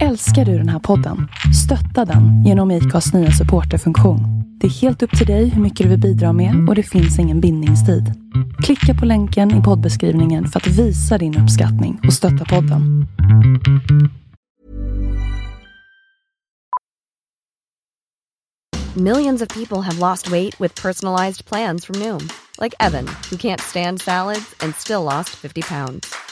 Älskar du den här podden? Stötta den genom IKAs nya supporterfunktion. Det är helt upp till dig hur mycket du vill bidra med och det finns ingen bindningstid. Klicka på länken i poddbeskrivningen för att visa din uppskattning och stötta podden. Millions of people have lost weight with personalized plans from Noom, like Evan, who can't stand salads and still lost 50 pounds.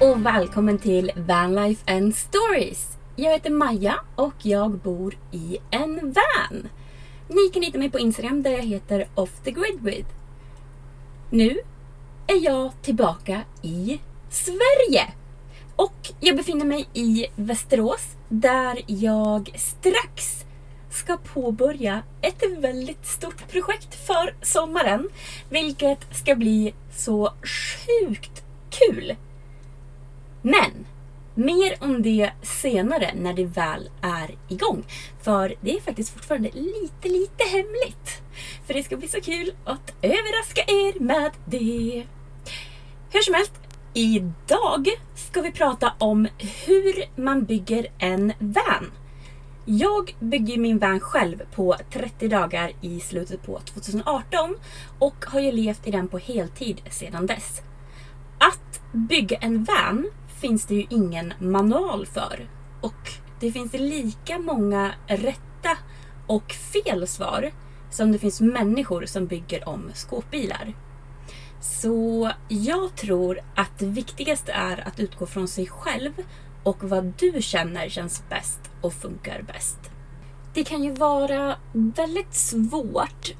och välkommen till Vanlife and Stories. Jag heter Maja och jag bor i en van. Ni kan hitta mig på Instagram där jag heter Off the Grid With. Nu är jag tillbaka i Sverige. Och jag befinner mig i Västerås där jag strax ska påbörja ett väldigt stort projekt för sommaren. Vilket ska bli så sjukt kul. Men mer om det senare när det väl är igång. För det är faktiskt fortfarande lite, lite hemligt. För det ska bli så kul att överraska er med det. Hur som helst, idag ska vi prata om hur man bygger en van. Jag bygger min van själv på 30 dagar i slutet på 2018 och har ju levt i den på heltid sedan dess. Att bygga en van finns det ju ingen manual för. Och det finns lika många rätta och fel svar som det finns människor som bygger om skåpbilar. Så jag tror att det viktigaste är att utgå från sig själv och vad du känner känns bäst och funkar bäst. Det kan ju vara väldigt svårt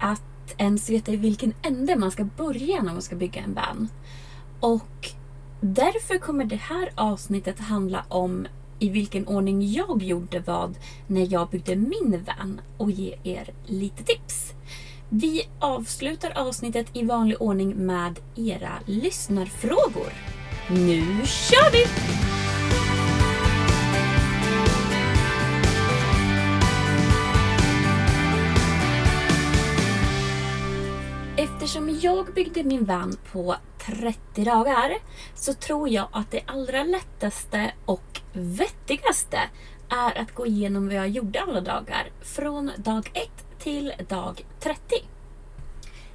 att ens veta i vilken ände man ska börja när man ska bygga en van. Och därför kommer det här avsnittet handla om i vilken ordning jag gjorde vad när jag byggde min van och ge er lite tips. Vi avslutar avsnittet i vanlig ordning med era lyssnarfrågor. Nu kör vi! Jag byggde min van på 30 dagar så tror jag att det allra lättaste och vettigaste är att gå igenom vad jag gjorde alla dagar från dag 1 till dag 30.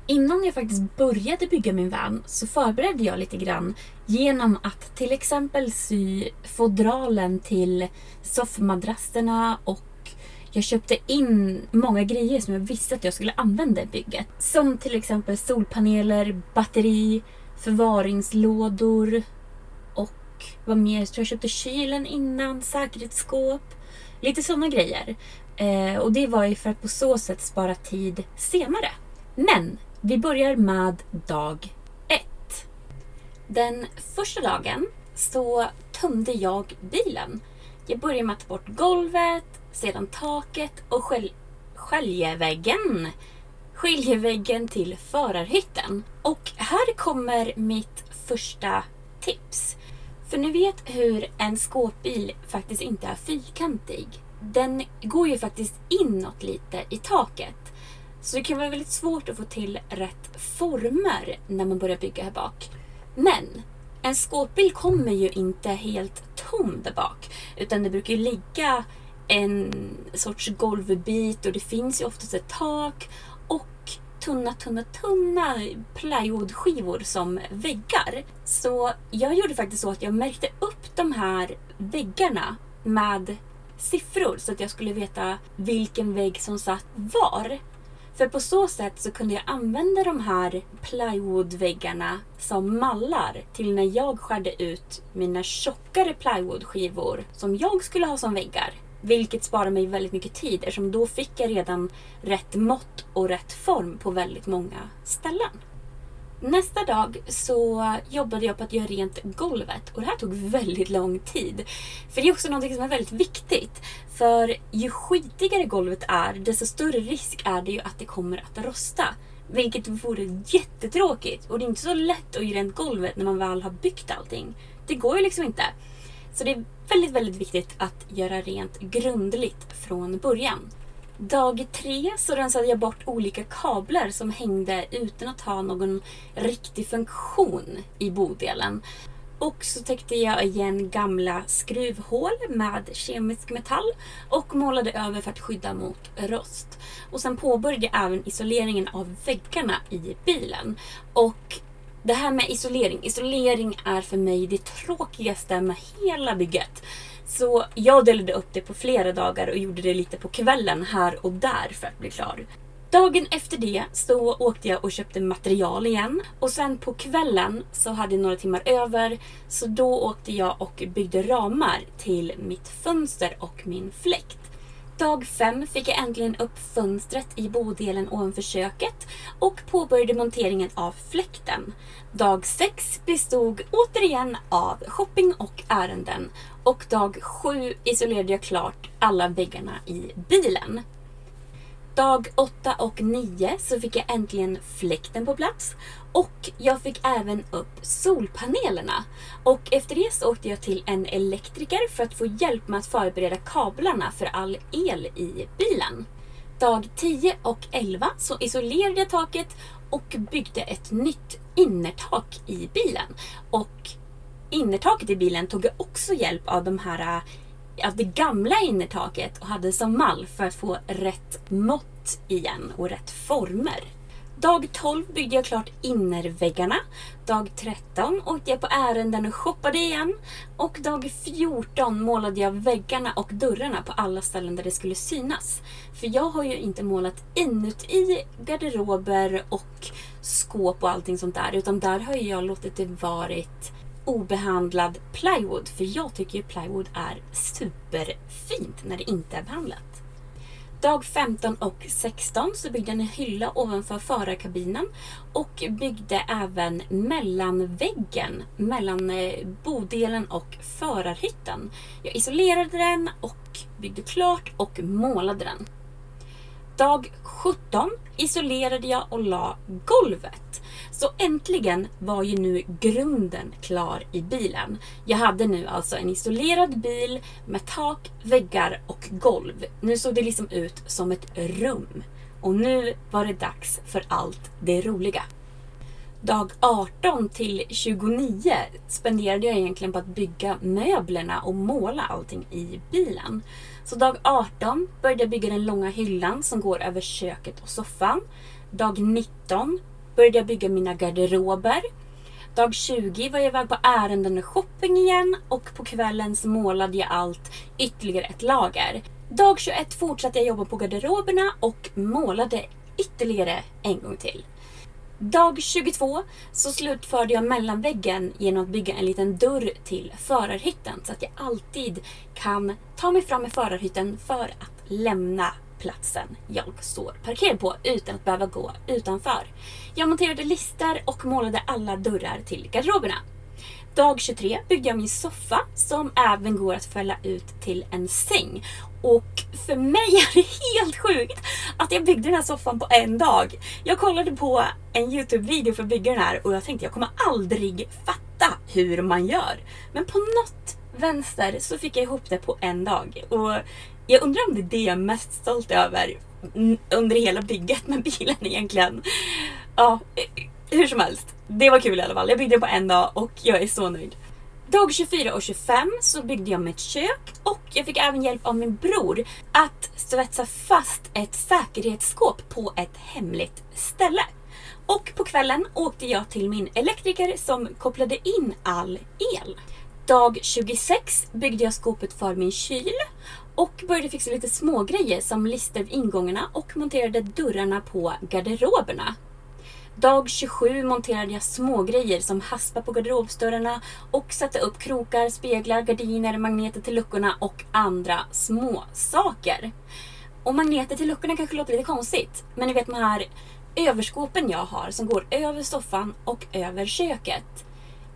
Innan jag faktiskt började bygga min van så förberedde jag lite grann genom att till exempel sy fodralen till soffmadrasserna och jag köpte in många grejer som jag visste att jag skulle använda i bygget. Som till exempel solpaneler, batteri, förvaringslådor och vad mer? Så jag köpte kylen innan, säkerhetsskåp. Lite sådana grejer. Eh, och det var ju för att på så sätt spara tid senare. Men vi börjar med dag ett. Den första dagen så tömde jag bilen. Jag började med att ta bort golvet, sedan taket och skäljeväggen sköljeväggen. Skiljeväggen till förarhytten. Och här kommer mitt första tips. För ni vet hur en skåpbil faktiskt inte är fyrkantig. Den går ju faktiskt inåt lite i taket. Så det kan vara väldigt svårt att få till rätt former när man börjar bygga här bak. Men en skåpbil kommer ju inte helt tom där bak. Utan det brukar ju ligga en sorts golvbit och det finns ju oftast ett tak och tunna, tunna, tunna plywoodskivor som väggar. Så jag gjorde faktiskt så att jag märkte upp de här väggarna med siffror så att jag skulle veta vilken vägg som satt var. För på så sätt så kunde jag använda de här plywoodväggarna som mallar till när jag skärde ut mina tjockare plywoodskivor som jag skulle ha som väggar. Vilket sparar mig väldigt mycket tid eftersom då fick jag redan rätt mått och rätt form på väldigt många ställen. Nästa dag så jobbade jag på att göra rent golvet och det här tog väldigt lång tid. För det är också något som är väldigt viktigt. För ju skitigare golvet är, desto större risk är det ju att det kommer att rosta. Vilket vore jättetråkigt och det är inte så lätt att göra rent golvet när man väl har byggt allting. Det går ju liksom inte. Så det är väldigt, väldigt viktigt att göra rent grundligt från början. Dag tre så rensade jag bort olika kablar som hängde utan att ha någon riktig funktion i bodelen. Och så täckte jag igen gamla skruvhål med kemisk metall och målade över för att skydda mot rost. Och sen påbörjade jag även isoleringen av väggarna i bilen. Och det här med isolering. Isolering är för mig det tråkigaste med hela bygget. Så jag delade upp det på flera dagar och gjorde det lite på kvällen här och där för att bli klar. Dagen efter det så åkte jag och köpte material igen. Och sen på kvällen så hade jag några timmar över. Så då åkte jag och byggde ramar till mitt fönster och min fläkt. Dag fem fick jag äntligen upp fönstret i bodelen ovanför köket och påbörjade monteringen av fläkten. Dag sex bestod återigen av shopping och ärenden och dag sju isolerade jag klart alla väggarna i bilen. Dag 8 och 9 så fick jag äntligen fläkten på plats och jag fick även upp solpanelerna. Och efter det så åkte jag till en elektriker för att få hjälp med att förbereda kablarna för all el i bilen. Dag 10 och 11 så isolerade jag taket och byggde ett nytt innertak i bilen. Och innertaket i bilen tog jag också hjälp av de här av det gamla innertaket och hade som mall för att få rätt mått igen och rätt former. Dag 12 byggde jag klart innerväggarna. Dag 13 åkte jag på ärenden och shoppade igen. Och dag 14 målade jag väggarna och dörrarna på alla ställen där det skulle synas. För jag har ju inte målat inuti garderober och skåp och allting sånt där. Utan där har jag låtit det varit obehandlad plywood. För jag tycker ju plywood är superfint när det inte är behandlat. Dag 15 och 16 så byggde jag en hylla ovanför förarkabinen och byggde även mellanväggen mellan eh, bodelen och förarhytten. Jag isolerade den och byggde klart och målade den. Dag 17 isolerade jag och la golvet. Så äntligen var ju nu grunden klar i bilen. Jag hade nu alltså en isolerad bil med tak, väggar och golv. Nu såg det liksom ut som ett rum. Och nu var det dags för allt det roliga. Dag 18 till 29 spenderade jag egentligen på att bygga möblerna och måla allting i bilen. Så dag 18 började jag bygga den långa hyllan som går över köket och soffan. Dag 19 började jag bygga mina garderober. Dag 20 var jag iväg på ärenden och shopping igen och på kvällen så målade jag allt ytterligare ett lager. Dag 21 fortsatte jag jobba på garderoberna och målade ytterligare en gång till. Dag 22 så slutförde jag mellanväggen genom att bygga en liten dörr till förarhytten så att jag alltid kan ta mig fram i förarhytten för att lämna platsen jag står parkerad på utan att behöva gå utanför. Jag monterade lister och målade alla dörrar till garderoberna. Dag 23 byggde jag min soffa som även går att fälla ut till en säng. Och för mig är det helt sjukt att jag byggde den här soffan på en dag. Jag kollade på en Youtube-video för att bygga den här och jag tänkte jag kommer aldrig fatta hur man gör. Men på något vänster så fick jag ihop det på en dag. Och jag undrar om det är det jag är mest stolt över under hela bygget med bilen egentligen. Ja, eh, hur som helst. Det var kul i alla fall. Jag byggde den på en dag och jag är så nöjd. Dag 24 och 25 så byggde jag mitt kök och jag fick även hjälp av min bror att svetsa fast ett säkerhetsskåp på ett hemligt ställe. Och på kvällen åkte jag till min elektriker som kopplade in all el. Dag 26 byggde jag skåpet för min kyl och började fixa lite smågrejer som lister vid ingångarna och monterade dörrarna på garderoberna. Dag 27 monterade jag smågrejer som haspar på garderobsdörrarna och satte upp krokar, speglar, gardiner, magneter till luckorna och andra små saker. Och magneter till luckorna kanske låter lite konstigt, men ni vet de här överskåpen jag har som går över soffan och över köket.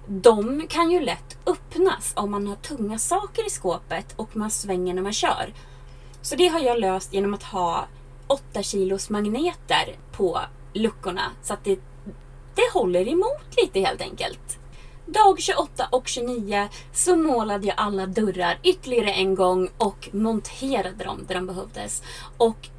De kan ju lätt öppnas om man har tunga saker i skåpet och man svänger när man kör. Så det har jag löst genom att ha 8 kilos magneter på luckorna så att det, det håller emot lite helt enkelt. Dag 28 och 29 så målade jag alla dörrar ytterligare en gång och monterade dem där de behövdes. Och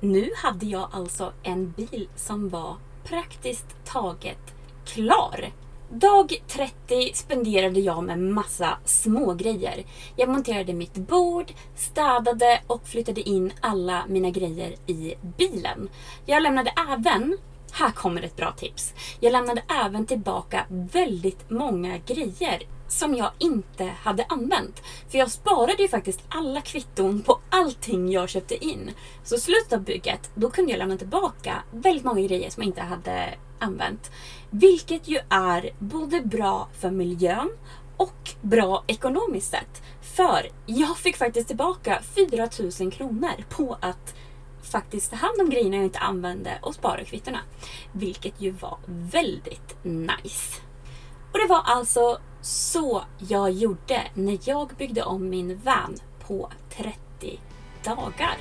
nu hade jag alltså en bil som var praktiskt taget klar. Dag 30 spenderade jag med massa smågrejer. Jag monterade mitt bord, städade och flyttade in alla mina grejer i bilen. Jag lämnade även här kommer ett bra tips. Jag lämnade även tillbaka väldigt många grejer som jag inte hade använt. För jag sparade ju faktiskt alla kvitton på allting jag köpte in. Så i slutet av bygget, då kunde jag lämna tillbaka väldigt många grejer som jag inte hade använt. Vilket ju är både bra för miljön och bra ekonomiskt sett. För jag fick faktiskt tillbaka 4000 kronor på att faktiskt ta hand om grejerna jag inte använde och spara kvittona. Vilket ju var väldigt nice. Och det var alltså så jag gjorde när jag byggde om min van på 30 dagar.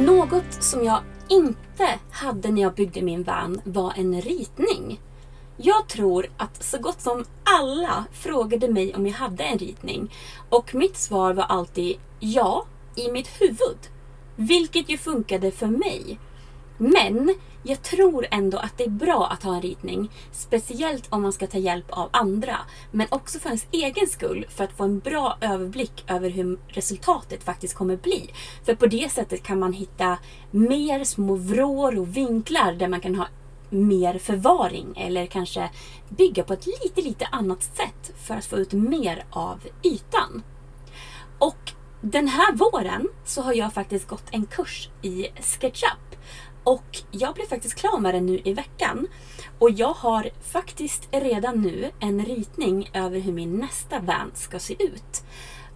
Något som jag inte hade när jag byggde min van var en ritning. Jag tror att så gott som alla frågade mig om jag hade en ritning. Och mitt svar var alltid ja, i mitt huvud. Vilket ju funkade för mig. Men jag tror ändå att det är bra att ha en ritning. Speciellt om man ska ta hjälp av andra. Men också för ens egen skull. För att få en bra överblick över hur resultatet faktiskt kommer bli. För på det sättet kan man hitta mer små vrår och vinklar där man kan ha mer förvaring. Eller kanske bygga på ett lite, lite annat sätt för att få ut mer av ytan. Och den här våren så har jag faktiskt gått en kurs i SketchUp. Och jag blev faktiskt klar med den nu i veckan. Och jag har faktiskt redan nu en ritning över hur min nästa van ska se ut.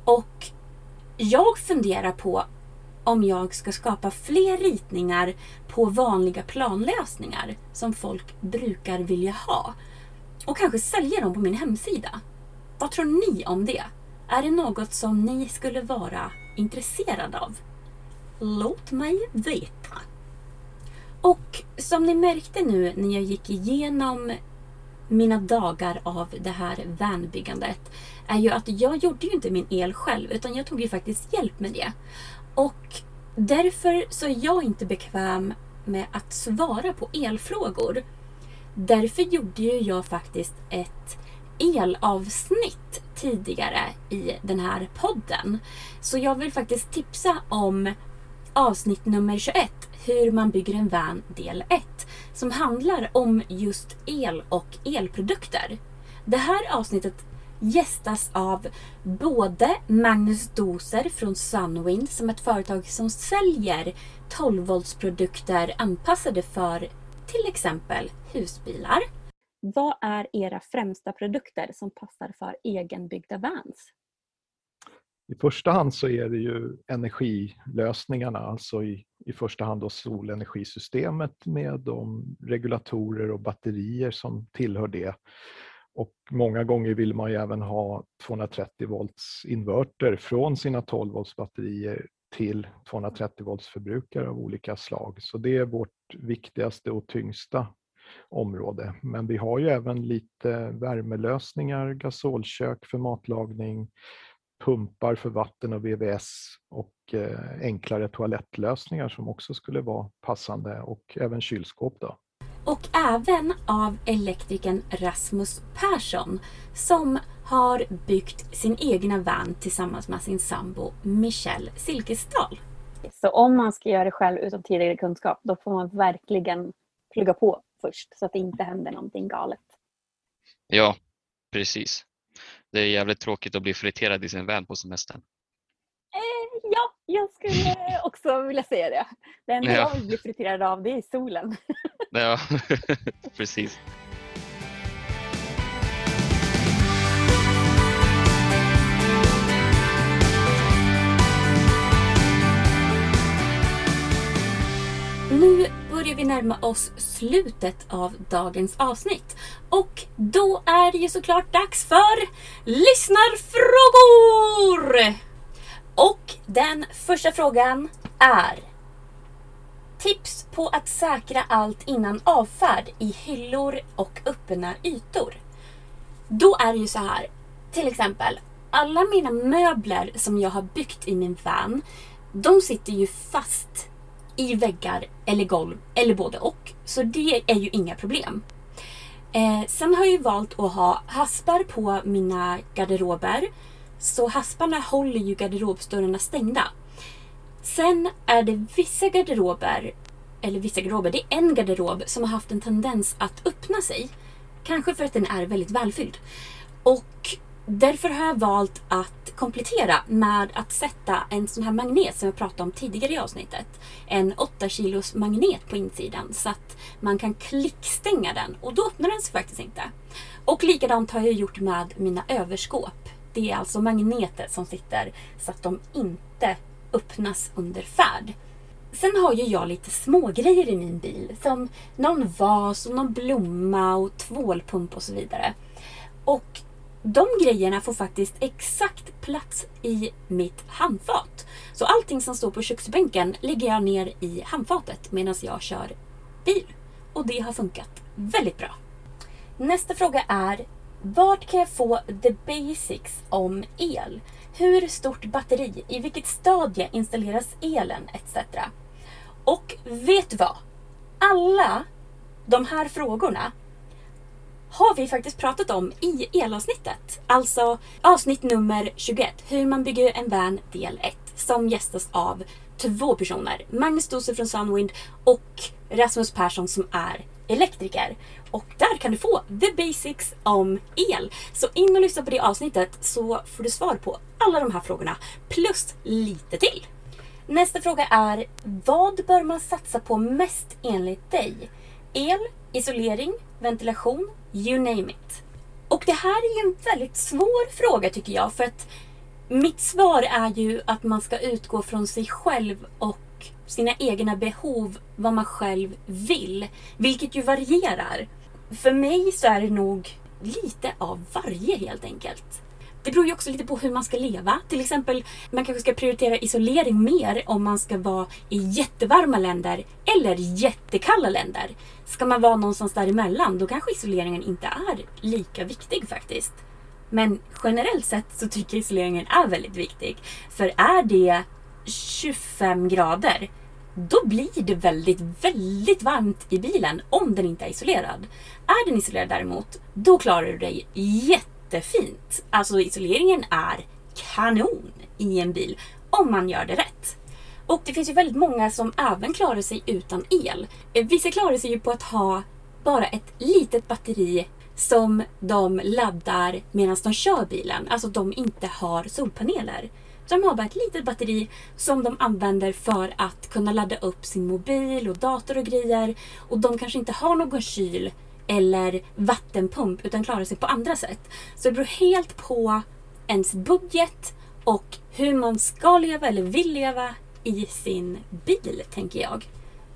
Och jag funderar på om jag ska skapa fler ritningar på vanliga planlösningar som folk brukar vilja ha. Och kanske sälja dem på min hemsida. Vad tror ni om det? Är det något som ni skulle vara intresserade av? Låt mig veta. Och som ni märkte nu när jag gick igenom mina dagar av det här vanbyggandet är ju att jag gjorde ju inte min el själv utan jag tog ju faktiskt hjälp med det. Och därför så är jag inte bekväm med att svara på elfrågor. Därför gjorde ju jag faktiskt ett elavsnitt tidigare i den här podden. Så jag vill faktiskt tipsa om avsnitt nummer 21, Hur man bygger en van del 1, som handlar om just el och elprodukter. Det här avsnittet gästas av både Magnus Doser från Sunwind som är ett företag som säljer 12 voltsprodukter anpassade för till exempel husbilar. Vad är era främsta produkter som passar för egenbyggda vans? I första hand så är det ju energilösningarna, alltså i, i första hand då solenergisystemet med de regulatorer och batterier som tillhör det. Och många gånger vill man ju även ha 230 volts inverter från sina 12 volts batterier till 230 volts förbrukare av olika slag. Så det är vårt viktigaste och tyngsta område. Men vi har ju även lite värmelösningar, gasolkök för matlagning, pumpar för vatten och VVS och eh, enklare toalettlösningar som också skulle vara passande och även kylskåp. Då. Och även av elektrikern Rasmus Persson som har byggt sin egna van tillsammans med sin sambo Michelle Silkesdal. Så om man ska göra det själv utan tidigare kunskap, då får man verkligen plugga på först så att det inte händer någonting galet. Ja, precis. Det är jävligt tråkigt att bli friterad i sin van på semestern. Eh, ja, jag skulle också vilja säga det. Det enda Ja. jag vill bli friterad av det är solen. Ja, precis. Nu börjar vi närma oss slutet av dagens avsnitt. Och då är det ju såklart dags för lyssnarfrågor! Och den första frågan är Tips på att säkra allt innan avfärd i hyllor och öppna ytor. Då är det ju så här. Till exempel, alla mina möbler som jag har byggt i min van, de sitter ju fast i väggar eller golv eller både och. Så det är ju inga problem. Eh, sen har jag ju valt att ha haspar på mina garderober. Så hasparna håller ju garderobsdörrarna stängda. Sen är det vissa garderober, eller vissa garderober, det är en garderob som har haft en tendens att öppna sig. Kanske för att den är väldigt välfylld. Och därför har jag valt att komplettera med att sätta en sån här magnet som jag pratade om tidigare i avsnittet. En 8 kilos magnet på insidan så att man kan klickstänga den och då öppnar den sig faktiskt inte. Och likadant har jag gjort med mina överskåp. Det är alltså magneter som sitter så att de inte öppnas under färd. Sen har ju jag lite smågrejer i min bil. Som någon vas och någon blomma och tvålpump och så vidare. Och de grejerna får faktiskt exakt plats i mitt handfat. Så allting som står på köksbänken lägger jag ner i handfatet medan jag kör bil. Och det har funkat väldigt bra. Nästa fråga är vart kan jag få the basics om el? Hur stort batteri? I vilket stadie installeras elen? Etc. Och vet du vad? Alla de här frågorna har vi faktiskt pratat om i elavsnittet. Alltså avsnitt nummer 21, hur man bygger en van del 1. Som gästas av två personer. Magnus Dose från Sunwind och Rasmus Persson som är elektriker. Och där kan du få the basics om el. Så in och lyssna på det avsnittet så får du svar på alla de här frågorna. Plus lite till. Nästa fråga är, vad bör man satsa på mest enligt dig? El, isolering, ventilation, you name it. Och det här är ju en väldigt svår fråga tycker jag för att mitt svar är ju att man ska utgå från sig själv och sina egna behov, vad man själv vill. Vilket ju varierar. För mig så är det nog lite av varje helt enkelt. Det beror ju också lite på hur man ska leva. Till exempel, man kanske ska prioritera isolering mer om man ska vara i jättevarma länder eller jättekalla länder. Ska man vara någonstans däremellan, då kanske isoleringen inte är lika viktig faktiskt. Men generellt sett så tycker jag isoleringen är väldigt viktig. För är det 25 grader, då blir det väldigt, väldigt varmt i bilen om den inte är isolerad. Är den isolerad däremot, då klarar du dig jättefint. Alltså isoleringen är kanon i en bil om man gör det rätt. Och det finns ju väldigt många som även klarar sig utan el. Eh, vissa klarar sig ju på att ha bara ett litet batteri som de laddar medan de kör bilen. Alltså de inte har solpaneler. Så de har bara ett litet batteri som de använder för att kunna ladda upp sin mobil och dator och grejer. Och de kanske inte har någon kyl eller vattenpump utan klarar sig på andra sätt. Så det beror helt på ens budget och hur man ska leva eller vill leva i sin bil, tänker jag.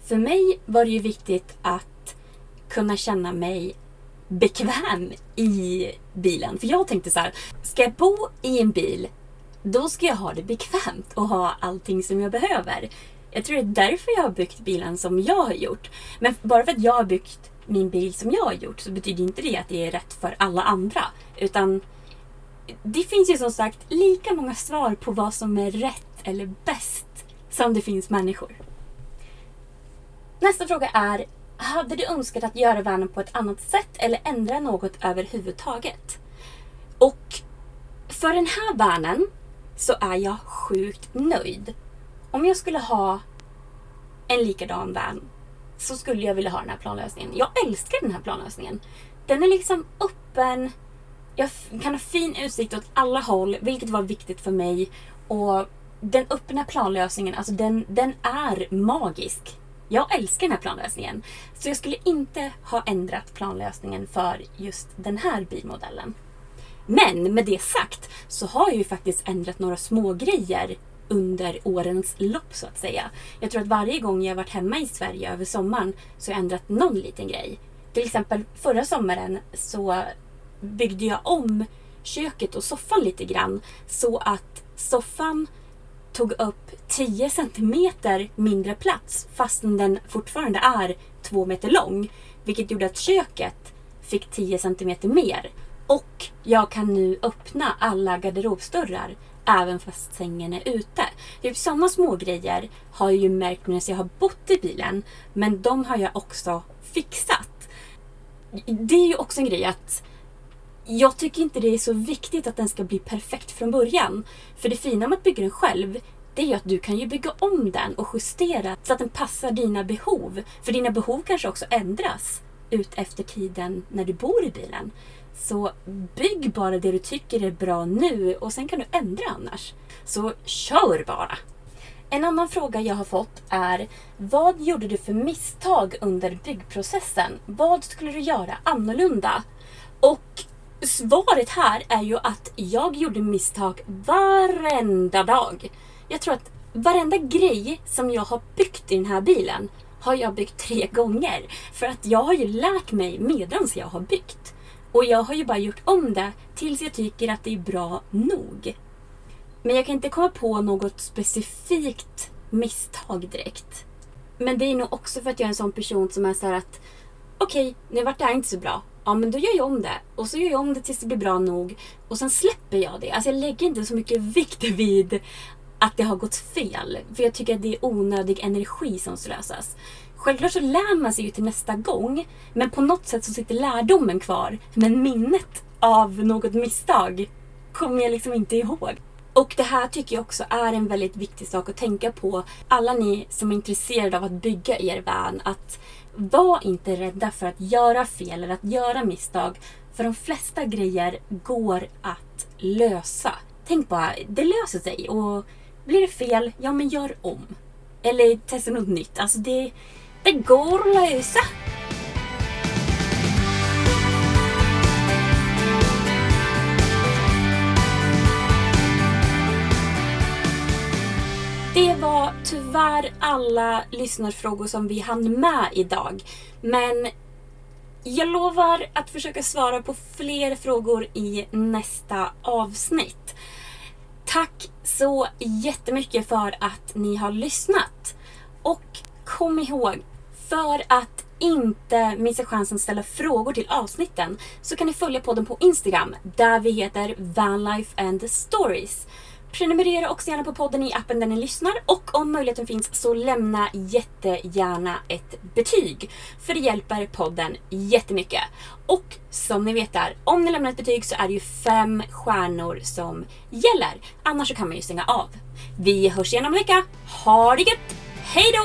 För mig var det ju viktigt att kunna känna mig bekväm i bilen. För jag tänkte så här, ska jag bo i en bil, då ska jag ha det bekvämt och ha allting som jag behöver. Jag tror det är därför jag har byggt bilen som jag har gjort. Men bara för att jag har byggt min bil som jag har gjort så betyder inte det att det är rätt för alla andra. Utan det finns ju som sagt lika många svar på vad som är rätt eller bäst som det finns människor. Nästa fråga är, hade du önskat att göra vanen på ett annat sätt eller ändra något överhuvudtaget? Och för den här vanen så är jag sjukt nöjd. Om jag skulle ha en likadan van så skulle jag vilja ha den här planlösningen. Jag älskar den här planlösningen. Den är liksom öppen. Jag kan ha fin utsikt åt alla håll, vilket var viktigt för mig. Och den öppna planlösningen, alltså den, den är magisk. Jag älskar den här planlösningen. Så jag skulle inte ha ändrat planlösningen för just den här bilmodellen. Men med det sagt så har jag ju faktiskt ändrat några små grejer under årens lopp så att säga. Jag tror att varje gång jag varit hemma i Sverige över sommaren så har jag ändrat någon liten grej. Till exempel förra sommaren så byggde jag om köket och soffan lite grann så att soffan tog upp 10 centimeter mindre plats fastän den fortfarande är 2 meter lång. Vilket gjorde att köket fick 10 centimeter mer. Och jag kan nu öppna alla garderobsdörrar även fast sängen är ute. Typ sådana små grejer har jag ju märkt medan jag har bott i bilen. Men de har jag också fixat. Det är ju också en grej att jag tycker inte det är så viktigt att den ska bli perfekt från början. För det fina med att bygga den själv det är ju att du kan ju bygga om den och justera så att den passar dina behov. För dina behov kanske också ändras ut efter tiden när du bor i bilen. Så bygg bara det du tycker är bra nu och sen kan du ändra annars. Så kör bara! En annan fråga jag har fått är Vad gjorde du för misstag under byggprocessen? Vad skulle du göra annorlunda? Och svaret här är ju att jag gjorde misstag varenda dag. Jag tror att varenda grej som jag har byggt i den här bilen har jag byggt tre gånger. För att jag har ju lärt mig medans jag har byggt. Och jag har ju bara gjort om det tills jag tycker att det är bra nog. Men jag kan inte komma på något specifikt misstag direkt. Men det är nog också för att jag är en sån person som är så att okej, okay, nu vart det här inte så bra. Ja, men då gör jag om det. Och så gör jag om det tills det blir bra nog. Och sen släpper jag det. Alltså jag lägger inte så mycket vikt vid att det har gått fel. För jag tycker att det är onödig energi som slösas. Självklart så lär man sig ju till nästa gång. Men på något sätt så sitter lärdomen kvar. Men minnet av något misstag kommer jag liksom inte ihåg. Och det här tycker jag också är en väldigt viktig sak att tänka på. Alla ni som är intresserade av att bygga er van. Att var inte rädda för att göra fel eller att göra misstag. För de flesta grejer går att lösa. Tänk bara, det löser sig. Och blir det fel, ja men gör om. Eller testa något nytt. Alltså det, det går att lösa. Det var tyvärr alla lyssnarfrågor som vi hann med idag. Men jag lovar att försöka svara på fler frågor i nästa avsnitt. Tack så jättemycket för att ni har lyssnat. Och kom ihåg, för att inte missa chansen att ställa frågor till avsnitten så kan ni följa podden på Instagram där vi heter Vanlife and Stories. Prenumerera också gärna på podden i appen där ni lyssnar och om möjligheten finns så lämna jättegärna ett betyg. För det hjälper podden jättemycket. Och som ni vet där, om ni lämnar ett betyg så är det ju fem stjärnor som gäller. Annars så kan man ju stänga av. Vi hörs igen om en vecka. Ha det gött! Hejdå!